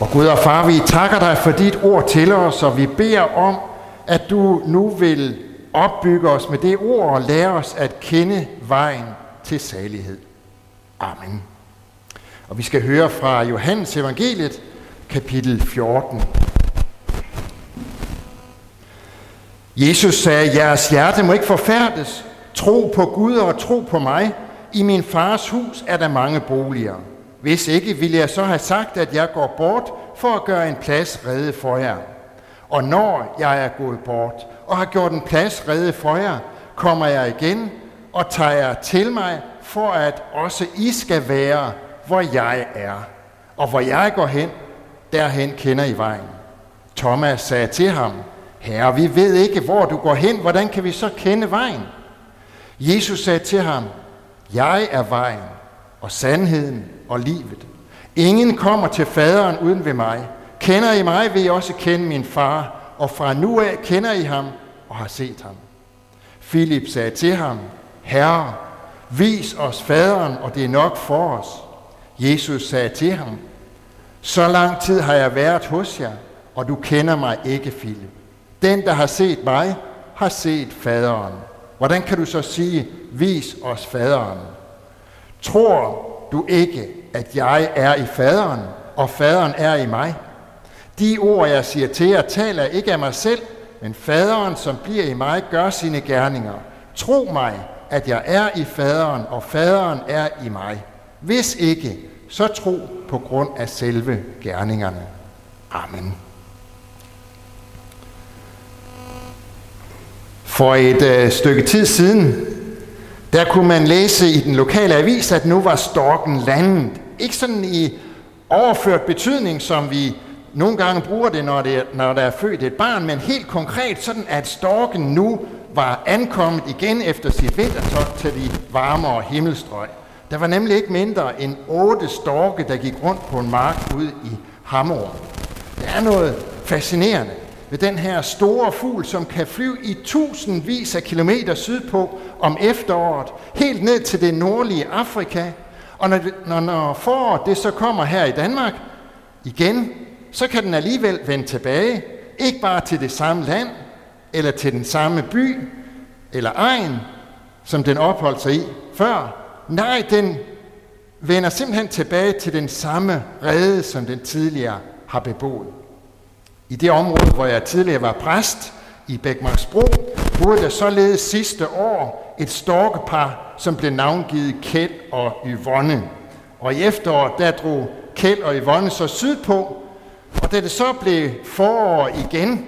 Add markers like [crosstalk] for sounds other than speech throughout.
Og Gud og far, vi takker dig for dit ord til os, og vi beder om, at du nu vil opbygge os med det ord og lære os at kende vejen til salighed. Amen. Og vi skal høre fra Johannes evangeliet, kapitel 14. Jesus sagde, jeres hjerte må ikke forfærdes. Tro på Gud og tro på mig. I min fars hus er der mange boliger. Hvis ikke, ville jeg så have sagt, at jeg går bort for at gøre en plads redde for jer. Og når jeg er gået bort og har gjort en plads redde for jer, kommer jeg igen og tager jer til mig, for at også I skal være, hvor jeg er. Og hvor jeg går hen, derhen kender I vejen. Thomas sagde til ham, Herre, vi ved ikke, hvor du går hen. Hvordan kan vi så kende vejen? Jesus sagde til ham, Jeg er vejen og sandheden og livet. Ingen kommer til faderen uden ved mig. Kender I mig, vil I også kende min far, og fra nu af kender I ham og har set ham. Filip sagde til ham, Herre, vis os faderen, og det er nok for os. Jesus sagde til ham, Så lang tid har jeg været hos jer, og du kender mig ikke, Filip. Den, der har set mig, har set faderen. Hvordan kan du så sige, vis os faderen? Tror du ikke, at jeg er i faderen, og faderen er i mig? De ord, jeg siger til jer, taler ikke af mig selv, men faderen, som bliver i mig, gør sine gerninger. Tro mig, at jeg er i faderen, og faderen er i mig. Hvis ikke, så tro på grund af selve gerningerne. Amen. For et øh, stykke tid siden, der kunne man læse i den lokale avis, at nu var storken landet. Ikke sådan i overført betydning, som vi nogle gange bruger det, når, det, når der er født et barn, men helt konkret sådan, at storken nu var ankommet igen efter sit vintertogt til de varmere himmelstrøg. Der var nemlig ikke mindre end otte storke, der gik rundt på en mark ude i Hammer. Det er noget fascinerende med den her store fugl, som kan flyve i tusindvis af kilometer sydpå om efteråret, helt ned til det nordlige Afrika. Og når, når, når foråret det så kommer her i Danmark igen, så kan den alligevel vende tilbage, ikke bare til det samme land, eller til den samme by, eller egen, som den opholdt sig i før. Nej, den vender simpelthen tilbage til den samme rede, som den tidligere har beboet. I det område, hvor jeg tidligere var præst, i Bækmarksbro, boede der således sidste år et storkepar, som blev navngivet Kjeld og Yvonne. Og i efteråret, der drog Kjeld og Yvonne så sydpå, og da det så blev forår igen,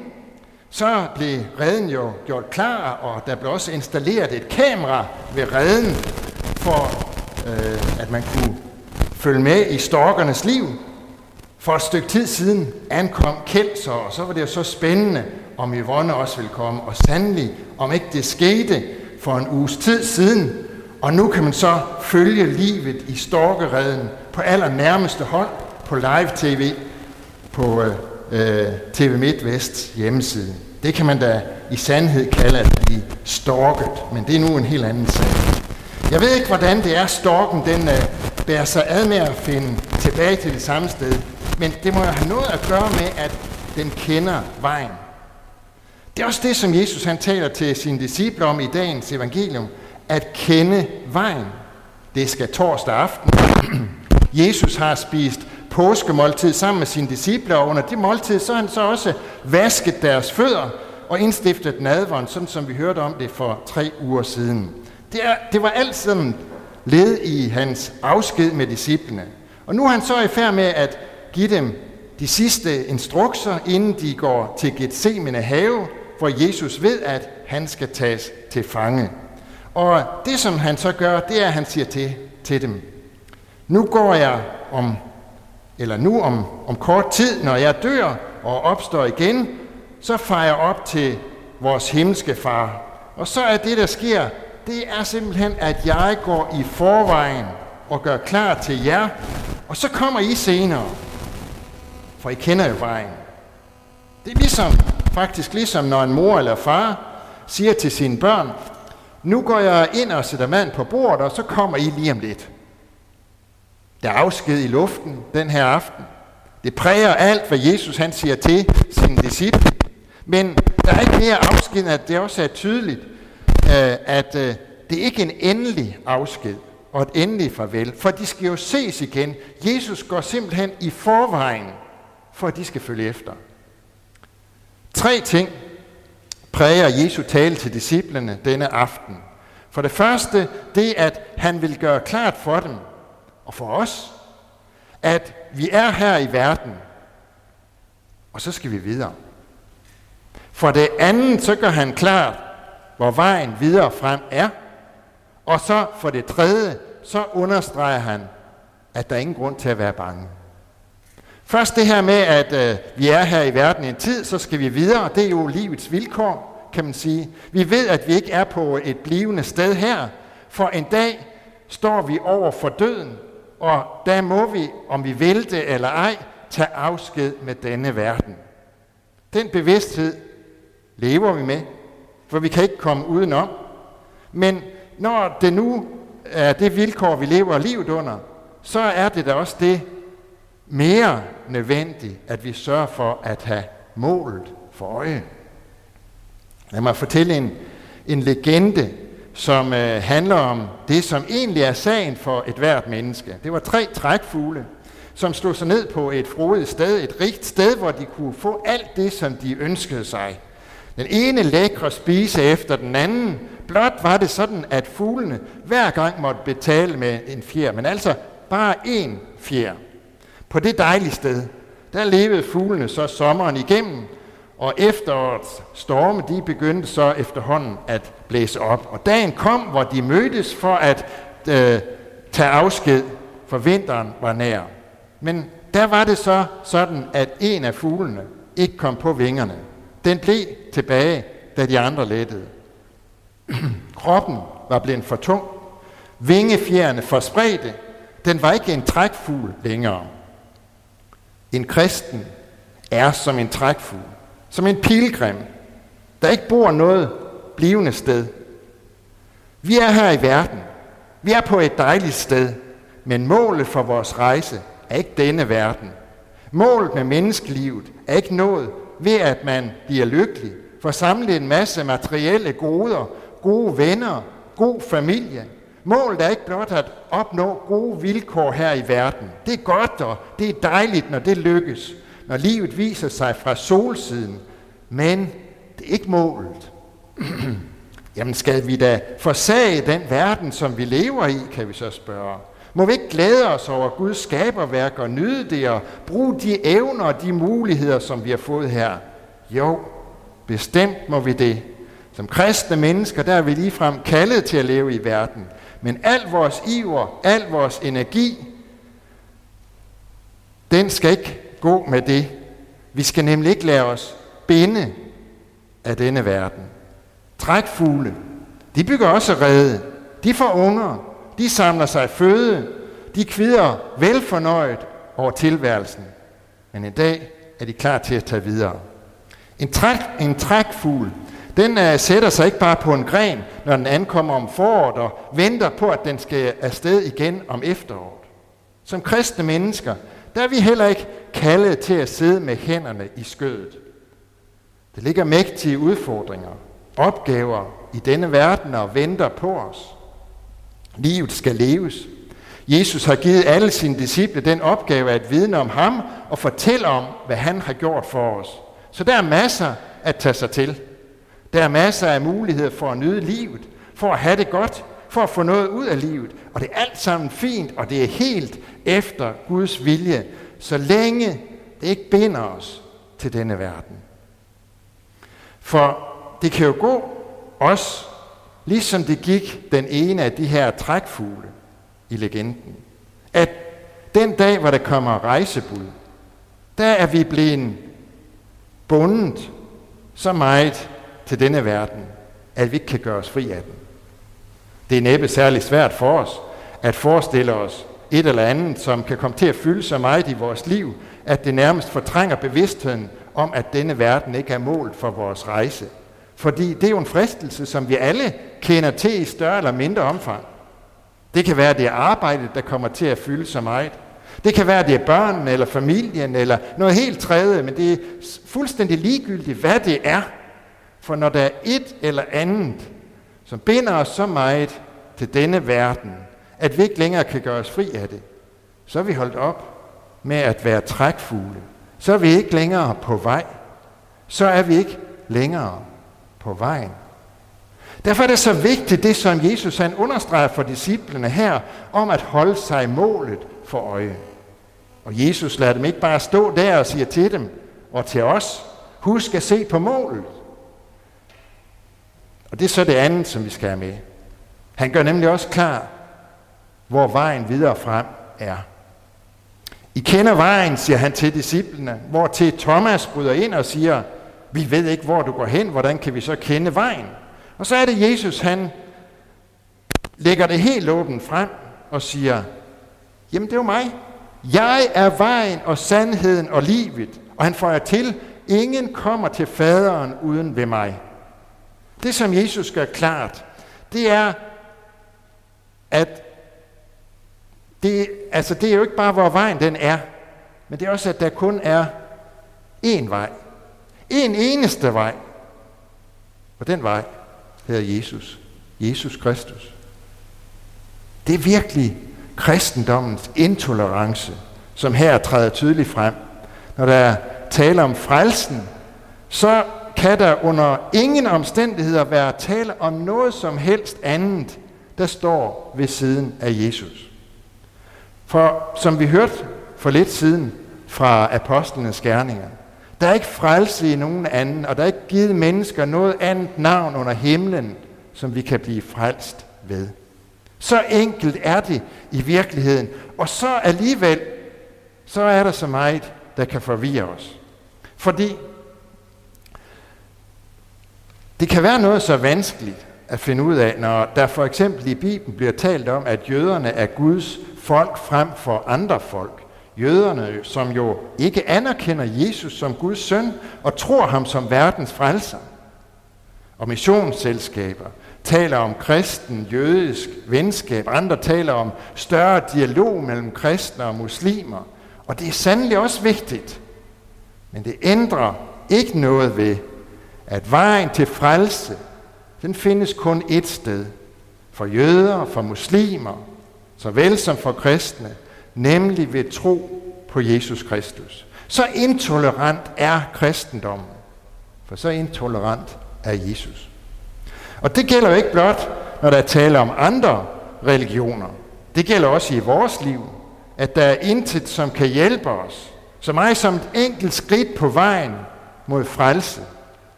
så blev redden jo gjort klar, og der blev også installeret et kamera ved redden, for øh, at man kunne følge med i storkernes liv. For et stykke tid siden ankom Kjeld så, og så var det jo så spændende, om Yvonne også ville komme. Og sandelig, om ikke det skete for en uges tid siden. Og nu kan man så følge livet i storkereden på allernærmeste hold på live-tv på øh, øh TV MidtVest hjemmeside. Det kan man da i sandhed kalde at blive storket, men det er nu en helt anden sag. Jeg ved ikke, hvordan det er, storken den øh, bærer sig ad med at finde tilbage til det samme sted, men det må jo have noget at gøre med, at den kender vejen. Det er også det, som Jesus han taler til sine disciple om i dagens evangelium, at kende vejen. Det skal torsdag aften. [clears throat] Jesus har spist påskemåltid sammen med sine disciple, og under det måltid, så har han så også vasket deres fødder og indstiftet nadvånd, sådan som vi hørte om det for tre uger siden. Det, er, det var alt sammen led i hans afsked med disciplene. Og nu er han så i færd med at give dem de sidste instrukser, inden de går til Gethsemane have, hvor Jesus ved, at han skal tages til fange. Og det, som han så gør, det er, at han siger til, til dem, nu går jeg om, eller nu om, om kort tid, når jeg dør og opstår igen, så farer jeg op til vores himmelske far. Og så er det, der sker, det er simpelthen, at jeg går i forvejen og gør klar til jer, og så kommer I senere, for I kender jo vejen. Det er ligesom, faktisk ligesom når en mor eller far siger til sine børn, nu går jeg ind og sætter mand på bordet, og så kommer I lige om lidt. Der er afsked i luften den her aften. Det præger alt, hvad Jesus han siger til sine disciple. Men der er ikke mere afsked, at det også er tydeligt, øh, at øh, det ikke er en endelig afsked og et endeligt farvel, for de skal jo ses igen. Jesus går simpelthen i forvejen, for at de skal følge efter. Tre ting præger Jesu tale til disciplene denne aften. For det første, det at han vil gøre klart for dem og for os, at vi er her i verden, og så skal vi videre. For det andet, så gør han klart, hvor vejen videre frem er. Og så for det tredje, så understreger han, at der er ingen grund til at være bange. Først det her med, at øh, vi er her i verden en tid, så skal vi videre. Det er jo livets vilkår, kan man sige. Vi ved, at vi ikke er på et blivende sted her, for en dag står vi over for døden, og der må vi, om vi vil det eller ej, tage afsked med denne verden. Den bevidsthed lever vi med, for vi kan ikke komme udenom. Men når det nu er det vilkår, vi lever livet under, så er det da også det mere nødvendigt, at vi sørger for at have målet for øje. Lad mig fortælle en, en legende, som øh, handler om det, som egentlig er sagen for et hvert menneske. Det var tre trækfugle, som slog sig ned på et frodigt sted, et rigt sted, hvor de kunne få alt det, som de ønskede sig. Den ene lækre spise efter den anden. Blot var det sådan, at fuglene hver gang måtte betale med en fjer, men altså bare én fjer. På det dejlige sted, der levede fuglene så sommeren igennem, og efterårets storme, de begyndte så efterhånden at blæse op. Og dagen kom, hvor de mødtes for at øh, tage afsked, for vinteren var nær. Men der var det så sådan, at en af fuglene ikke kom på vingerne. Den blev tilbage, da de andre lettede. [clears throat] Kroppen var blevet for tung. Vingefjerne for spredte. Den var ikke en trækfugl længere. En kristen er som en trækfugl, som en pilgrim, der ikke bor noget blivende sted. Vi er her i verden. Vi er på et dejligt sted, men målet for vores rejse er ikke denne verden. Målet med menneskelivet er ikke nået ved, at man bliver lykkelig, får samlet en masse materielle goder, gode venner, god familie. Målet er ikke blot at opnå gode vilkår her i verden. Det er godt, og det er dejligt, når det lykkes, når livet viser sig fra solsiden. Men det er ikke målet. [clears throat] Jamen skal vi da forsage den verden, som vi lever i, kan vi så spørge. Må vi ikke glæde os over Guds skaberværk og nyde det og bruge de evner og de muligheder, som vi har fået her? Jo, bestemt må vi det. Som kristne mennesker, der er vi ligefrem kaldet til at leve i verden. Men al vores iver, al vores energi, den skal ikke gå med det. Vi skal nemlig ikke lade os binde af denne verden. Trækfugle, de bygger også rede. De får unger. De samler sig føde. De kvider velfornøjet over tilværelsen. Men en dag er de klar til at tage videre. En, træk, en trækfugl, den uh, sætter sig ikke bare på en gren, når den ankommer om foråret og venter på, at den skal afsted igen om efteråret. Som kristne mennesker, der er vi heller ikke kaldet til at sidde med hænderne i skødet. Der ligger mægtige udfordringer, opgaver i denne verden og venter på os. Livet skal leves. Jesus har givet alle sine disciple den opgave at vidne om ham og fortælle om, hvad han har gjort for os. Så der er masser at tage sig til. Der er masser af muligheder for at nyde livet, for at have det godt, for at få noget ud af livet. Og det er alt sammen fint, og det er helt efter Guds vilje, så længe det ikke binder os til denne verden. For det kan jo gå os, ligesom det gik den ene af de her trækfugle i legenden. At den dag, hvor der kommer rejsebud, der er vi blevet bundet så meget til denne verden, at vi ikke kan gøre os fri af den. Det er næppe særlig svært for os at forestille os et eller andet, som kan komme til at fylde så meget i vores liv, at det nærmest fortrænger bevidstheden om, at denne verden ikke er målt for vores rejse. Fordi det er jo en fristelse, som vi alle kender til i større eller mindre omfang. Det kan være, at det er arbejdet, der kommer til at fylde så meget. Det kan være, at det er børnene eller familien eller noget helt tredje, men det er fuldstændig ligegyldigt, hvad det er. For når der er et eller andet, som binder os så meget til denne verden, at vi ikke længere kan gøre os fri af det, så er vi holdt op med at være trækfugle. Så er vi ikke længere på vej. Så er vi ikke længere på vejen. Derfor er det så vigtigt, det som Jesus han understreger for disciplene her, om at holde sig målet for øje. Og Jesus lader dem ikke bare stå der og siger til dem og til os, husk at se på målet. Og det er så det andet, som vi skal have med. Han gør nemlig også klar, hvor vejen videre frem er. I kender vejen, siger han til disciplene, hvor til Thomas bryder ind og siger, vi ved ikke, hvor du går hen, hvordan kan vi så kende vejen? Og så er det Jesus, han lægger det helt åbent frem og siger, jamen det er jo mig. Jeg er vejen og sandheden og livet. Og han får til, ingen kommer til faderen uden ved mig. Det, som Jesus gør klart, det er, at det, altså det er jo ikke bare, hvor vejen den er, men det er også, at der kun er én vej. En eneste vej. Og den vej hedder Jesus. Jesus Kristus. Det er virkelig kristendommens intolerance, som her træder tydeligt frem. Når der taler om frelsen, så kan der under ingen omstændigheder være tale om noget som helst andet, der står ved siden af Jesus. For som vi hørte for lidt siden fra apostlenes gerninger, der er ikke frelse i nogen anden, og der er ikke givet mennesker noget andet navn under himlen, som vi kan blive frelst ved. Så enkelt er det i virkeligheden. Og så alligevel, så er der så meget, der kan forvirre os. Fordi det kan være noget så vanskeligt at finde ud af, når der for eksempel i Bibelen bliver talt om, at jøderne er Guds folk frem for andre folk. Jøderne, som jo ikke anerkender Jesus som Guds søn og tror ham som verdens frelser. Og missionsselskaber taler om kristen, jødisk venskab. Andre taler om større dialog mellem kristne og muslimer. Og det er sandelig også vigtigt. Men det ændrer ikke noget ved, at vejen til frelse, den findes kun ét sted. For jøder, for muslimer, såvel som for kristne, nemlig ved tro på Jesus Kristus. Så intolerant er kristendommen, for så intolerant er Jesus. Og det gælder jo ikke blot, når der er tale om andre religioner. Det gælder også i vores liv, at der er intet, som kan hjælpe os. Så meget som et enkelt skridt på vejen mod frelse.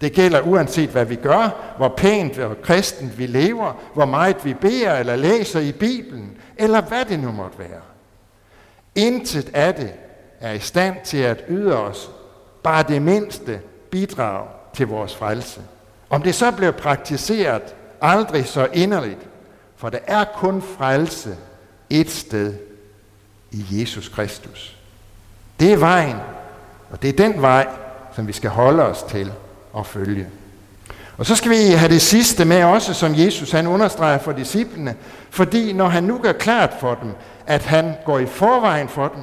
Det gælder uanset hvad vi gør, hvor pænt og kristent vi lever, hvor meget vi beder eller læser i Bibelen, eller hvad det nu måtte være. Intet af det er i stand til at yde os bare det mindste bidrag til vores frelse. Om det så bliver praktiseret aldrig så inderligt, for der er kun frelse et sted i Jesus Kristus. Det er vejen, og det er den vej, som vi skal holde os til at følge. Og så skal vi have det sidste med også, som Jesus han understreger for disciplene, fordi når han nu gør klart for dem, at han går i forvejen for dem,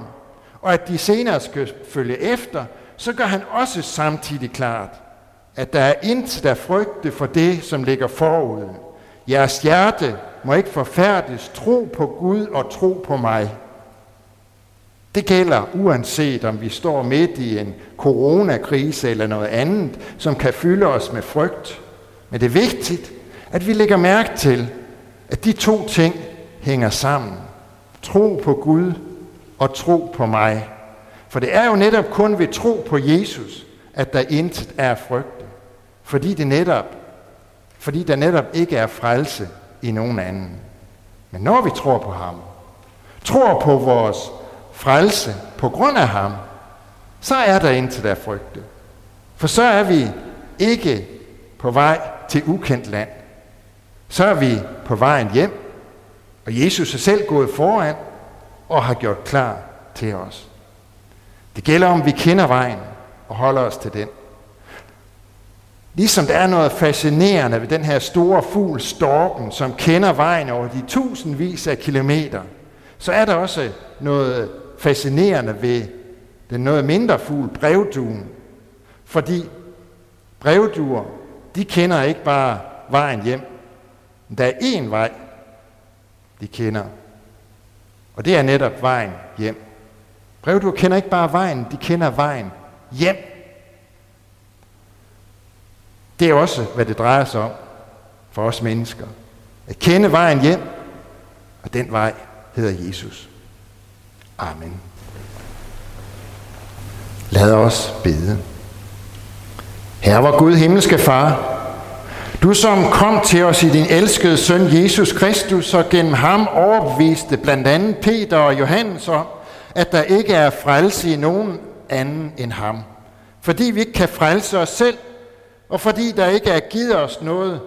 og at de senere skal følge efter, så gør han også samtidig klart, at der er intet der frygte for det, som ligger forud. Jeres hjerte må ikke forfærdes. Tro på Gud og tro på mig. Det gælder uanset om vi står midt i en coronakrise eller noget andet, som kan fylde os med frygt. Men det er vigtigt, at vi lægger mærke til, at de to ting hænger sammen. Tro på Gud og tro på mig. For det er jo netop kun ved tro på Jesus, at der intet er frygte. Fordi, det netop, fordi der netop ikke er frelse i nogen anden. Men når vi tror på ham, tror på vores frelse på grund af ham, så er der intet at frygte. For så er vi ikke på vej til ukendt land. Så er vi på vejen hjem, og Jesus er selv gået foran og har gjort klar til os. Det gælder om, vi kender vejen og holder os til den. Ligesom der er noget fascinerende ved den her store fugl, storken, som kender vejen over de tusindvis af kilometer, så er der også noget fascinerende ved den noget mindre fugl, brevduen. Fordi brevduer, de kender ikke bare vejen hjem. Der er én vej, de kender. Og det er netop vejen hjem. Brevduer kender ikke bare vejen, de kender vejen hjem. Det er også, hvad det drejer sig om for os mennesker. At kende vejen hjem, og den vej hedder Jesus. Amen. Lad os bede. Herre, hvor Gud, himmelske Far, du som kom til os i din elskede søn Jesus Kristus, og gennem ham overbeviste blandt andet Peter og Johannes om, at der ikke er frelse i nogen anden end ham. Fordi vi ikke kan frelse os selv, og fordi der ikke er givet os noget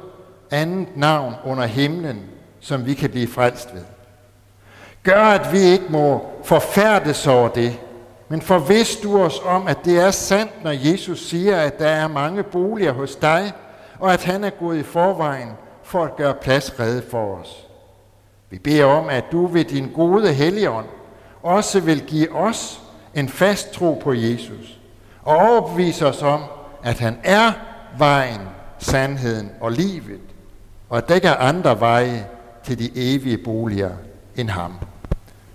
andet navn under himlen, som vi kan blive frelst ved. Gør, at vi ikke må forfærdes over det, men forvis du os om, at det er sandt, når Jesus siger, at der er mange boliger hos dig, og at han er gået i forvejen for at gøre plads redde for os. Vi beder om, at du ved din gode helligånd også vil give os en fast tro på Jesus, og overbevise os om, at han er vejen, sandheden og livet, og at der ikke er andre veje til de evige boliger end ham.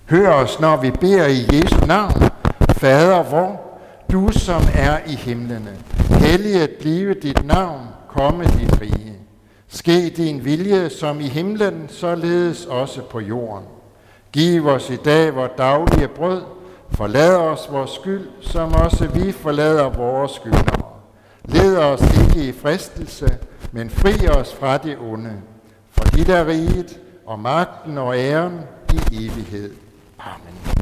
Hør os, når vi beder i Jesu navn. Fader vor, du som er i himlene, helliget blive dit navn, komme dit rige. Ske din vilje som i himlen, således også på jorden. Giv os i dag vores daglige brød, forlad os vores skyld, som også vi forlader vores skyldnere. Led os ikke i fristelse, men fri os fra det onde. For dit er riget, og magten og æren i evighed. Amen.